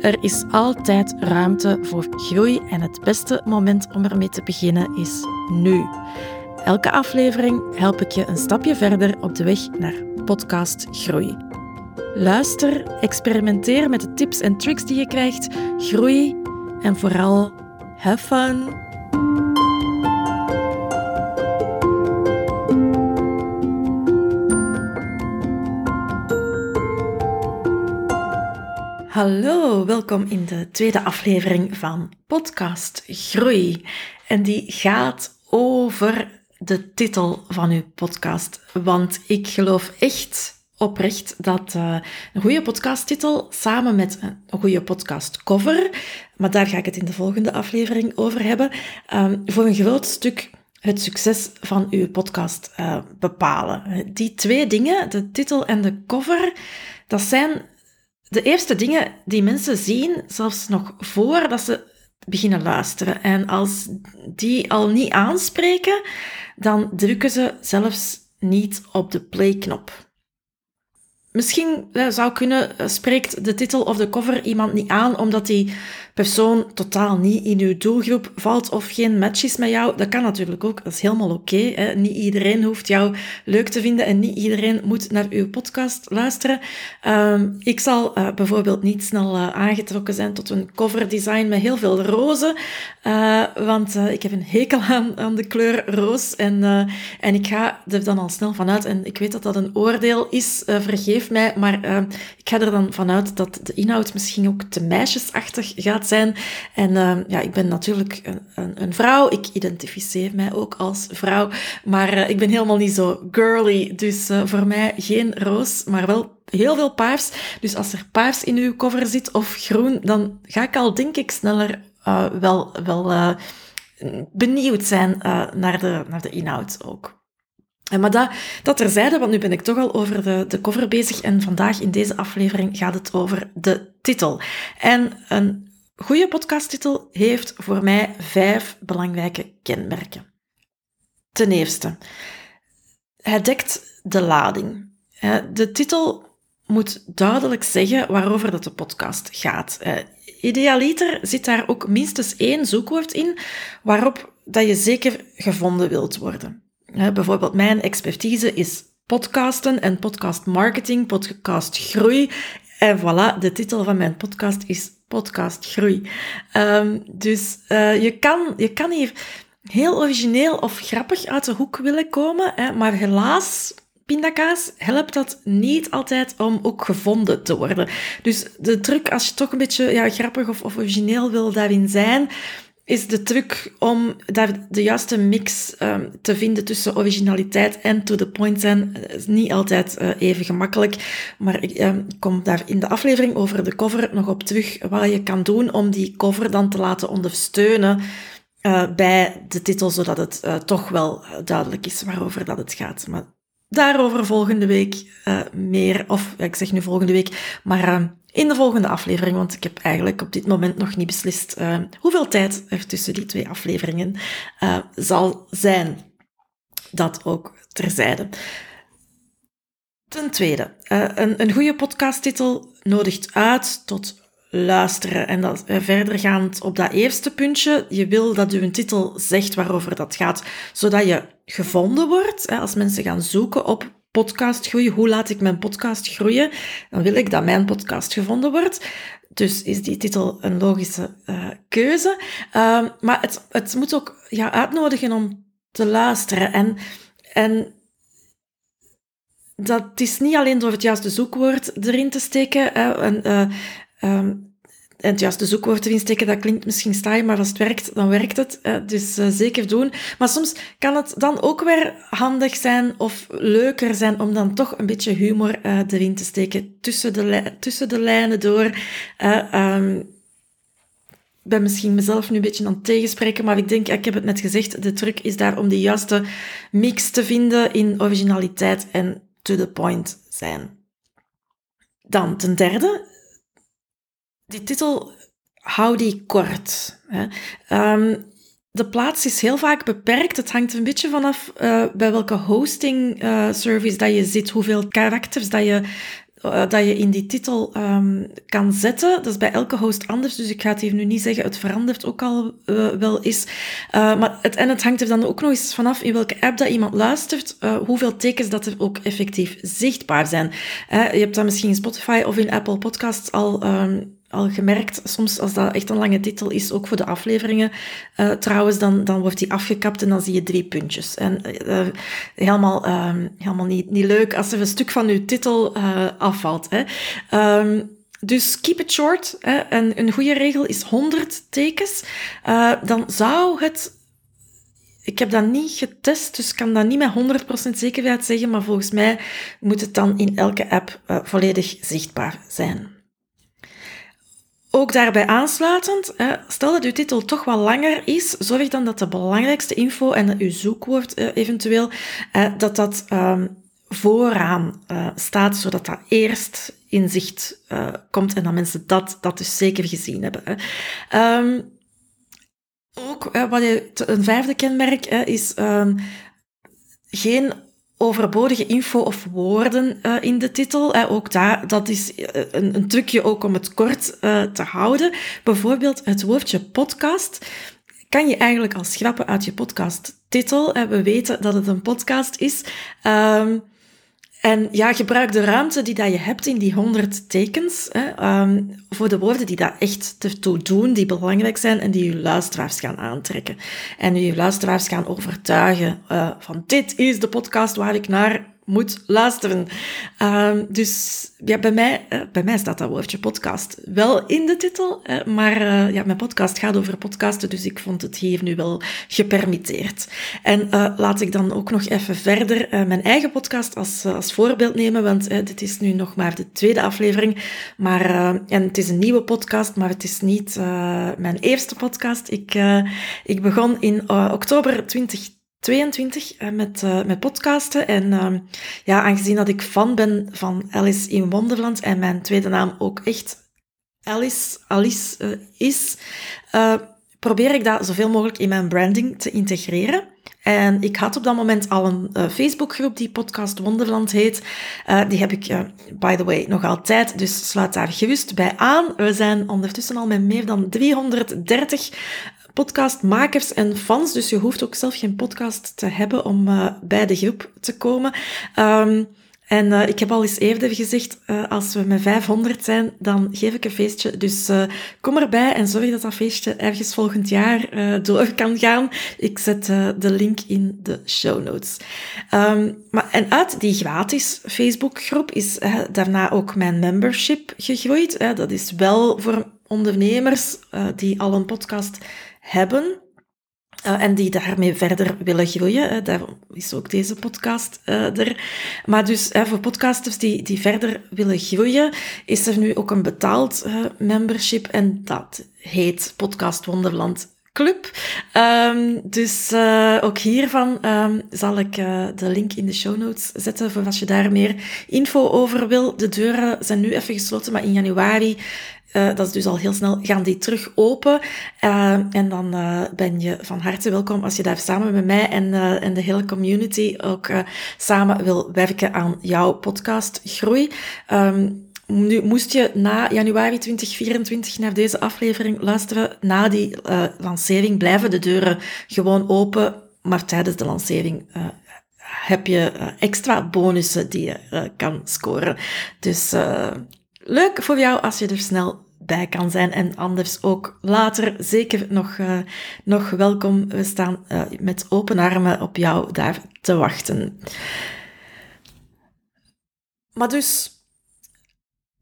er is altijd ruimte voor groei en het beste moment om ermee te beginnen is nu. Elke aflevering help ik je een stapje verder op de weg naar podcast groei. Luister, experimenteer met de tips en tricks die je krijgt, groei en vooral have fun. Hallo, welkom in de tweede aflevering van Podcast Groei. En die gaat over de titel van uw podcast. Want ik geloof echt oprecht dat uh, een goede podcasttitel samen met een goede podcastcover, maar daar ga ik het in de volgende aflevering over hebben, um, voor een groot stuk het succes van uw podcast uh, bepalen. Die twee dingen, de titel en de cover, dat zijn de eerste dingen die mensen zien, zelfs nog voordat ze beginnen luisteren. En als die al niet aanspreken, dan drukken ze zelfs niet op de play-knop. Misschien zou kunnen, eh, spreekt de titel of de cover iemand niet aan omdat die persoon totaal niet in uw doelgroep valt of geen match is met jou. Dat kan natuurlijk ook, dat is helemaal oké. niet iedereen hoeft jou leuk te vinden en niet iedereen moet naar uw podcast luisteren. Um, ik zal uh, bijvoorbeeld niet snel uh, aangetrokken zijn tot een cover design met heel veel rozen, want ik heb een hekel aan, aan de kleur roos en, en ik ga er dan al snel vanuit en ik weet dat dat een oordeel is, vergeef mij, maar ik ga er dan vanuit dat de inhoud misschien ook te meisjesachtig gaat zijn. En uh, ja, ik ben natuurlijk een, een, een, vrouw. Ik identificeer mij ook als vrouw. Maar uh, ik ben helemaal niet zo girly. Dus uh, voor mij geen roos, maar wel heel veel paars. Dus als er paars in uw cover zit of groen, dan ga ik al denk ik sneller wel, wel benieuwd zijn naar, de, naar de inhoud ook. Maar dat, dat terzijde, want nu ben ik toch al over de, de cover bezig en vandaag in deze aflevering gaat het over de titel. En een goede podcasttitel heeft voor mij vijf belangrijke kenmerken. Ten eerste, hij dekt de lading. De titel moet duidelijk zeggen waarover dat de podcast gaat. Idealiter zit daar ook minstens één zoekwoord in waarop dat je zeker gevonden wilt worden. Bijvoorbeeld mijn expertise is podcasten en podcast marketing, podcast groei. En voilà, de titel van mijn podcast is podcast groei. Um, dus uh, je, kan, je kan hier heel origineel of grappig uit de hoek willen komen, hè, maar helaas pindakaas helpt dat niet altijd om ook gevonden te worden. Dus de truc, als je toch een beetje ja, grappig of, of origineel wil daarin zijn, is de truc om daar de juiste mix um, te vinden tussen originaliteit en to the point zijn. is niet altijd uh, even gemakkelijk, maar ik um, kom daar in de aflevering over de cover nog op terug, wat je kan doen om die cover dan te laten ondersteunen uh, bij de titel, zodat het toch wel duidelijk is waarover dat het gaat. Maar daarover volgende week meer, of ik zeg nu volgende week, maar in de volgende aflevering, want ik heb eigenlijk op dit moment nog niet beslist uh, hoeveel tijd er tussen die twee afleveringen zal zijn. Dat ook terzijde. Ten tweede, een, een goede podcasttitel nodigt uit tot luisteren. En dat verdergaand op dat eerste puntje, je wil dat je een titel zegt waarover dat gaat, zodat je gevonden wordt. Als mensen gaan zoeken op podcast groeien. Hoe laat ik mijn podcast groeien? Dan wil ik dat mijn podcast gevonden wordt. Dus is die titel een logische uh, keuze. Uh, maar het, het moet ook ja, uitnodigen om te luisteren. En, en dat is niet alleen door het juiste zoekwoord erin te steken. Hè, en, uh, en het juiste zoekwoord erin steken, dat klinkt misschien saai, maar als het werkt, dan werkt het. Dus uh, zeker doen. Maar soms kan het dan ook weer handig zijn of leuker zijn om dan toch een beetje humor uh, erin te steken tussen de, tussen de lijnen door. Uh, um, ben misschien mezelf nu een beetje aan het tegenspreken, maar ik denk, ik heb het net gezegd, de truc is daar om de juiste mix te vinden in originaliteit en to the point zijn. Dan ten derde, die titel, hou die kort. Hè. Ehm, de plaats is heel vaak beperkt. Het hangt een beetje vanaf uh, bij welke hosting uh, service dat je zit, hoeveel karakters dat je uh, dat je in die titel um, kan zetten. Dat is bij elke host anders, dus ik ga het hier nu niet zeggen. Het verandert ook al wel eens. Maar het, en het hangt er dan ook nog eens vanaf in welke app dat iemand luistert, hoeveel tekens dat er ook effectief zichtbaar zijn. je hebt dat misschien in Spotify of in Apple Podcasts al um, al gemerkt, soms als dat echt een lange titel is, ook voor de afleveringen uh, trouwens, dan, dan wordt die afgekapt en dan zie je drie puntjes. En uh, helemaal, uh, helemaal niet, niet leuk als er een stuk van je titel afvalt. Hè. Um, dus keep it short. Hè. En een goede regel is 100 tekens. dan zou het ik heb dat niet getest, dus kan dat niet met 100% zekerheid zeggen, maar volgens mij moet het dan in elke app volledig zichtbaar zijn. Ook daarbij aansluitend, stel dat uw titel toch wat langer is, zorg dan dat de belangrijkste info en uw zoekwoord eh, eventueel, dat dat ehm, vooraan eh, staat, zodat dat eerst in zicht eh, komt en dat mensen dat, dat dus zeker gezien hebben. Ehm, ook wat een vijfde kenmerk is ehm, geen overbodige info of woorden uh, in de titel. Ook daar, dat is eh, een, een, trucje ook om het kort uh, te houden. Bijvoorbeeld het woordje podcast kan je eigenlijk al schrappen uit je podcast titel. We weten dat het een podcast is. Um, en ja, gebruik de ruimte die dat je hebt in die 100 tekens hè, um, voor de woorden die dat echt ertoe doen, die belangrijk zijn en die je luisteraars gaan aantrekken. En je luisteraars gaan overtuigen uh, van dit is de podcast waar ik naar moet luisteren. Uh, dus ja, bij, mij, uh, bij mij staat dat woordje podcast wel in de titel, maar uh, ja, mijn podcast gaat over podcasten, dus ik vond het hier nu wel gepermitteerd. En laat ik dan ook nog even verder mijn eigen podcast als, als voorbeeld nemen, want dit is nu nog maar de tweede aflevering, maar, en het is een nieuwe podcast, maar het is niet mijn eerste podcast. Ik, ik begon in oktober 2020 22 uh, met, uh, met podcasten. En uh, ja, aangezien dat ik fan ben van Alice in Wonderland en mijn tweede naam ook echt Alice, Alice uh, is, probeer ik dat zoveel mogelijk in mijn branding te integreren. En ik had op dat moment al een Facebookgroep die Podcast Wonderland heet. Die heb ik, by the way, nog altijd. Dus sluit daar gerust bij aan. We zijn ondertussen al met meer dan 330 podcastmakers en fans. Dus je hoeft ook zelf geen podcast te hebben om uh, bij de groep te komen. Um, en uh, ik heb al eens eerder gezegd, uh, als we met 500 zijn, dan geef ik een feestje. Dus kom erbij en zorg dat dat feestje ergens volgend jaar door kan gaan. Ik zet de link in de show notes. Um, maar, en uit die gratis Facebookgroep is daarna ook mijn membership gegroeid. dat is wel voor ondernemers die al een podcast hebben. Uh, en die daarmee verder willen groeien. Uh, daar is ook deze podcast uh, er. Maar dus voor podcasters die, die verder willen groeien, is er nu ook een betaald membership. En dat heet Podcast Wonderland Club. Um, dus ook hiervan um, zal ik de link in de show notes zetten voor als je daar meer info over wil. De deuren zijn nu even gesloten, maar in januari uh, dat is dus al heel snel, gaan die terug open. Uh, en dan uh, ben je van harte welkom als je daar samen met mij en, en de hele community ook samen wil werken aan jouw podcast Groei. Nu, moest je na januari 2024 naar deze aflevering luisteren, na die lancering blijven de deuren gewoon open, maar tijdens de lancering heb je extra bonussen die je kan scoren. Dus leuk voor jou als je er snel bij kan zijn. En anders ook later zeker nog, nog welkom. We staan met open armen op jou daar te wachten. Maar dus,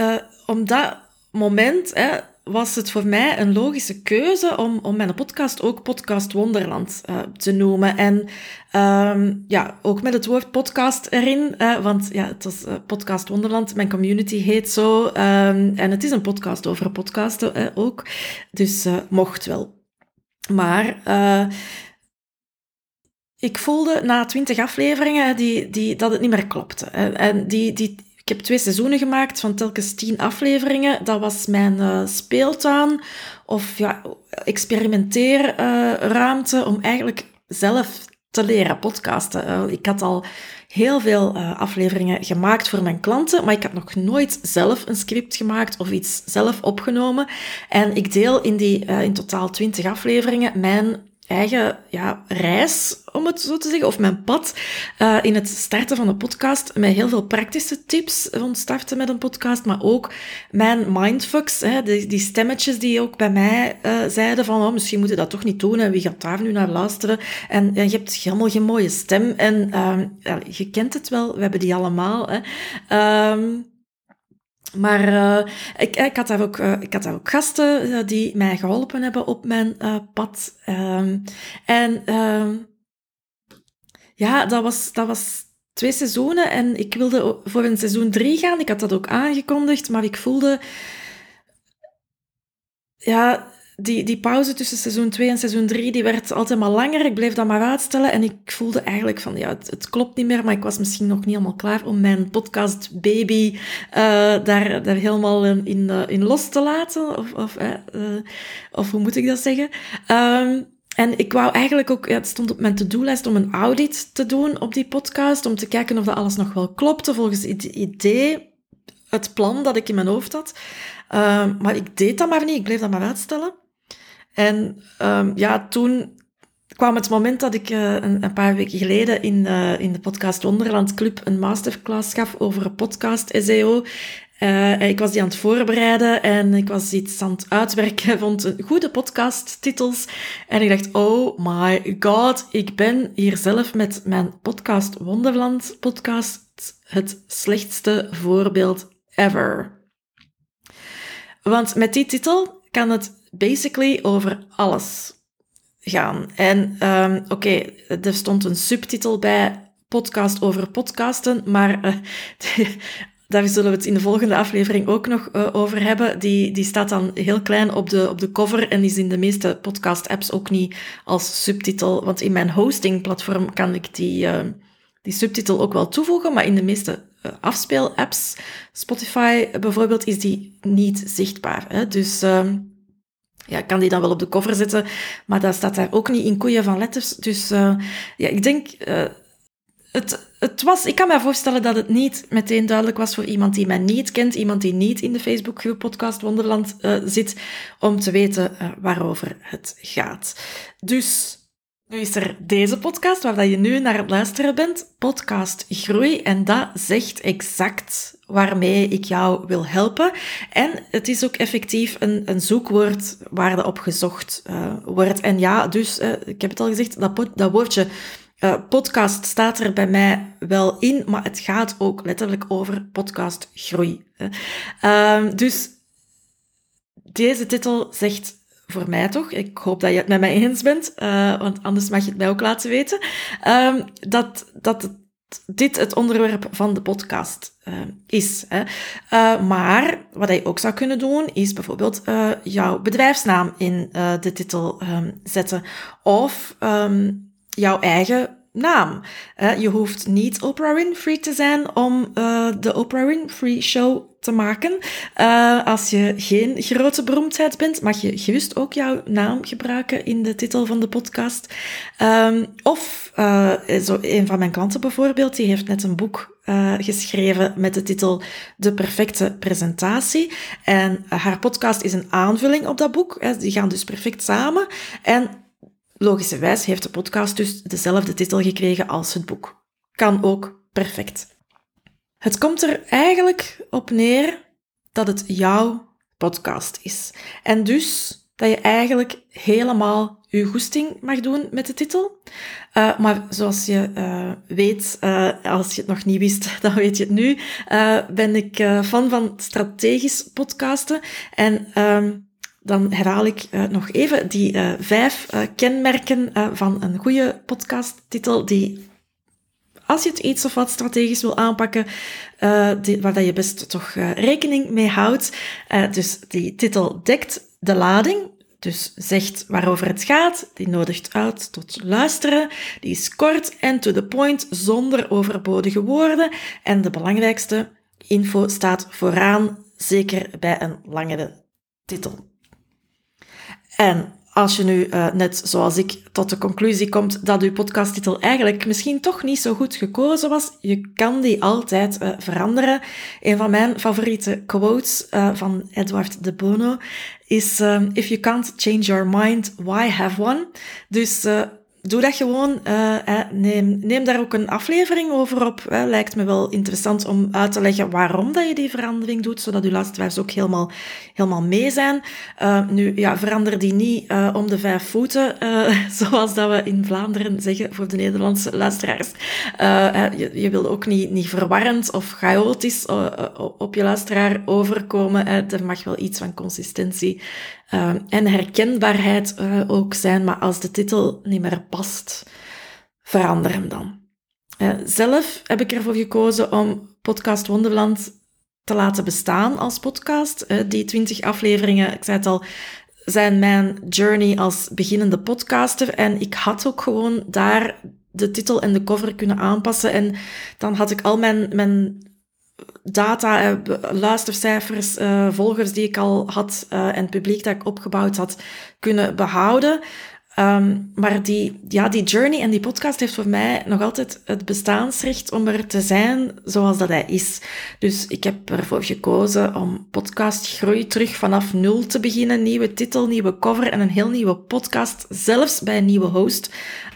uh, om dat moment, hè, was het voor mij een logische keuze om, om mijn podcast ook Podcast Wonderland uh, te noemen. En um, ja, ook met het woord podcast erin, uh, want ja, het was Podcast Wonderland. Mijn community heet zo. Um, en het is een podcast over podcasten ook. Dus mocht wel. Maar ik voelde na twintig afleveringen die, die, dat het niet meer klopte. En die, die, ik heb twee seizoenen gemaakt van telkens tien afleveringen. Dat was mijn uh, speeltuin of ja, experimenteerruimte uh, om eigenlijk zelf te leren podcasten. Uh, ik had al heel veel afleveringen gemaakt voor mijn klanten, maar ik had nog nooit zelf een script gemaakt of iets zelf opgenomen. En ik deel in die in totaal twintig afleveringen mijn eigen ja, reis, om het zo te zeggen, of mijn pad uh, in het starten van een podcast met heel veel praktische tips rond starten met een podcast, maar ook mijn mindfucks, hè, die, die stemmetjes die ook bij mij uh, zeiden van oh, misschien moet je dat toch niet doen en wie gaat daar nu naar luisteren? En, je hebt helemaal geen mooie stem en ja, je kent het wel, we hebben die allemaal. Hè. Um, maar uh, ik, ik, had daar ook, uh, ik had daar ook gasten die mij geholpen hebben op mijn pad. Um, en ehm, ja, dat was, dat was twee seizoenen en ik wilde voor een seizoen drie gaan. Ik had dat ook aangekondigd, maar ik voelde... Ja, die, die pauze tussen seizoen 2 en seizoen 3, die werd altijd maar langer. Ik bleef dat maar uitstellen en ik voelde eigenlijk van, ja, het, klopt niet meer, maar ik was misschien nog niet helemaal klaar om mijn podcast baby uh, daar, daar helemaal in, uh, in los te laten. Of, of, uh, of hoe moet ik dat zeggen? Um, en ik wou eigenlijk ook, ja, het stond op mijn to-do-lijst om een audit te doen op die podcast, om te kijken of dat alles nog wel klopte volgens het idee, het plan dat ik in mijn hoofd had. Uh, maar ik deed dat maar niet, ik bleef dat maar uitstellen. En um, ja, toen kwam het moment dat ik uh, een, een, paar weken geleden in, uh, in de podcast Wonderland Club een masterclass gaf over podcast SEO. Uh, ik was die aan het voorbereiden en ik was iets aan het uitwerken, vond goede podcasttitels. En ik dacht, oh my god, ik ben hier zelf met mijn podcast Wonderland podcast het slechtste voorbeeld ever. Want met die titel kan het basically over alles gaan. En um, oké, er stond een subtitel bij, podcast over podcasten, maar uh, daar zullen we het in de volgende aflevering ook nog uh, over hebben. Die, die staat dan heel klein op de, op de cover en is in de meeste podcast-apps ook niet als subtitel. Want in mijn hosting-platform kan ik die, uh, die subtitel ook wel toevoegen, maar in de meeste uh, afspeel-apps, Spotify bijvoorbeeld, is die niet zichtbaar. Hè? Dus ja, kan die dan wel op de cover zetten, maar dat staat daar ook niet in koeien van letters. Dus uh, ja, ik denk, uh, het, het was, ik kan me voorstellen dat het niet meteen duidelijk was voor iemand die mij niet kent, iemand die niet in de Facebookgroep Podcast Wonderland uh, zit, om te weten waarover het gaat. Dus nu is er deze podcast, waar je nu naar het luisteren bent, podcast Groei. En dat zegt exact waarmee ik jou wil helpen. En het is ook effectief een, een zoekwoord waar er op gezocht uh, wordt. En ja, dus, uh, ik heb het al gezegd, dat, dat woordje uh, podcast staat er bij mij wel in, maar het gaat ook letterlijk over podcastgroei. Uh, dus deze titel zegt voor mij toch, ik hoop dat je het met mij eens bent, uh, want anders mag je het mij ook laten weten, uh, dat, dat dit het onderwerp van de podcast uh, is. Hè. Uh, maar wat je ook zou kunnen doen, is bijvoorbeeld jouw bedrijfsnaam in de titel um, zetten. Of um, jouw eigen naam. je hoeft niet Oprah Winfrey te zijn om uh, de Oprah Winfrey Show te maken. Uh, als je geen grote beroemdheid bent, mag je gerust ook jouw naam gebruiken in de titel van de podcast. Um, of zo een van mijn klanten bijvoorbeeld, die heeft net een boek geschreven met de titel De Perfecte Presentatie. En haar podcast is een aanvulling op dat boek. Hè. Die gaan dus perfect samen. En Logischerwijs heeft de podcast dus dezelfde titel gekregen als het boek. Kan ook perfect. Het komt er eigenlijk op neer dat het jouw podcast is. En dus dat je eigenlijk helemaal je goesting mag doen met de titel. Uh, maar zoals je uh, weet, uh, als je het nog niet wist, dan weet je het nu, ben ik fan van strategisch podcasten. En ehm, dan herhaal ik uh, nog even die uh, vijf uh, kenmerken van een goede podcasttitel die als je het iets of wat strategisch wil aanpakken, waar dat je best toch rekening mee houdt. dus die titel dekt de lading, dus zegt waarover het gaat, die nodigt uit tot luisteren, die is kort en to the point, zonder overbodige woorden. En de belangrijkste info staat vooraan, zeker bij een langere titel. En als je nu, uh, net zoals ik, tot de conclusie komt dat uw podcasttitel eigenlijk misschien toch niet zo goed gekozen was, je kan die altijd uh, veranderen. Een van mijn favoriete quotes uh, van Edward de Bono is: If you can't change your mind, why have one? Dus doe dat gewoon. Uh, neem, neem daar ook een aflevering over op. Lijkt me wel interessant om uit te leggen waarom dat je die verandering doet, zodat uw luisteraars ook helemaal, helemaal mee zijn. Uh, nu, ja, verander die niet uh, om de vijf voeten, zoals dat we in Vlaanderen zeggen voor de Nederlandse luisteraars. je, je wil ook niet, niet verwarrend of chaotisch op je luisteraar overkomen. Er mag wel iets van consistentie en herkenbaarheid ook zijn, maar als de titel niet meer past, verander hem dan. Uh, zelf heb ik ervoor gekozen om Podcast Wonderland te laten bestaan als podcast. die twintig afleveringen, ik zei het al, zijn mijn journey als beginnende podcaster. En ik had ook gewoon daar de titel en de cover kunnen aanpassen. En dan had ik al mijn, mijn data, eh, luistercijfers, volgers die ik al had en publiek dat ik opgebouwd had kunnen behouden. Um, maar die, ja, die journey en die podcast heeft voor mij nog altijd het bestaansrecht om er te zijn zoals dat hij is. Dus ik heb ervoor gekozen om podcastgroei terug vanaf nul te beginnen. Nieuwe titel, nieuwe cover en een heel nieuwe podcast, zelfs bij een nieuwe host.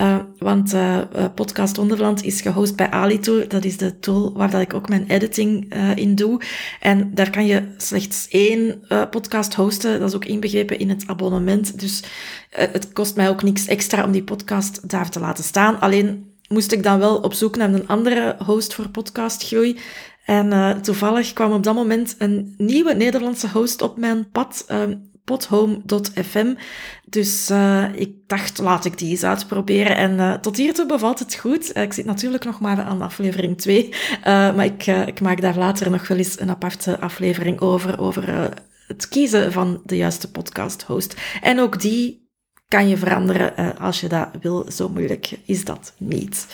Uh, want uh, Podcast Wonderland is gehost bij Alito. Dat is de tool waar dat ik ook mijn editing in doe. En daar kan je slechts één podcast hosten. Dat is ook inbegrepen in het abonnement. Dus het kost mij ook niks extra om die podcast daar te laten staan. Alleen moest ik dan wel op zoek naar een andere host voor podcastgroei. En toevallig kwam op dat moment een nieuwe Nederlandse host op mijn pad pothome.fm. Dus uh, ik dacht, laat ik die eens uitproberen. En tot hiertoe bevalt het goed. Ik zit natuurlijk nog maar aan aflevering 2. maar ik, ik maak daar later nog wel eens een aparte aflevering over, over het kiezen van de juiste podcast host. En ook die kan je veranderen als je dat wil. Zo moeilijk is dat niet.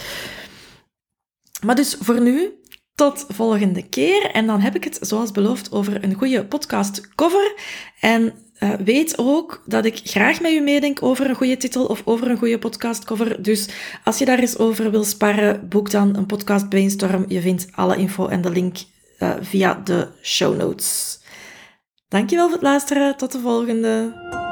Maar dus voor nu tot volgende keer. En dan heb ik het, zoals beloofd, over een goede podcast cover. En uh, weet ook dat ik graag met u meedenk over een goede titel of over een goede podcastcover. Dus als je daar eens over wil sparren, boek dan een podcast brainstorm. Je vindt alle info en de link uh, via de show notes. Dankjewel voor het luisteren. Tot de volgende.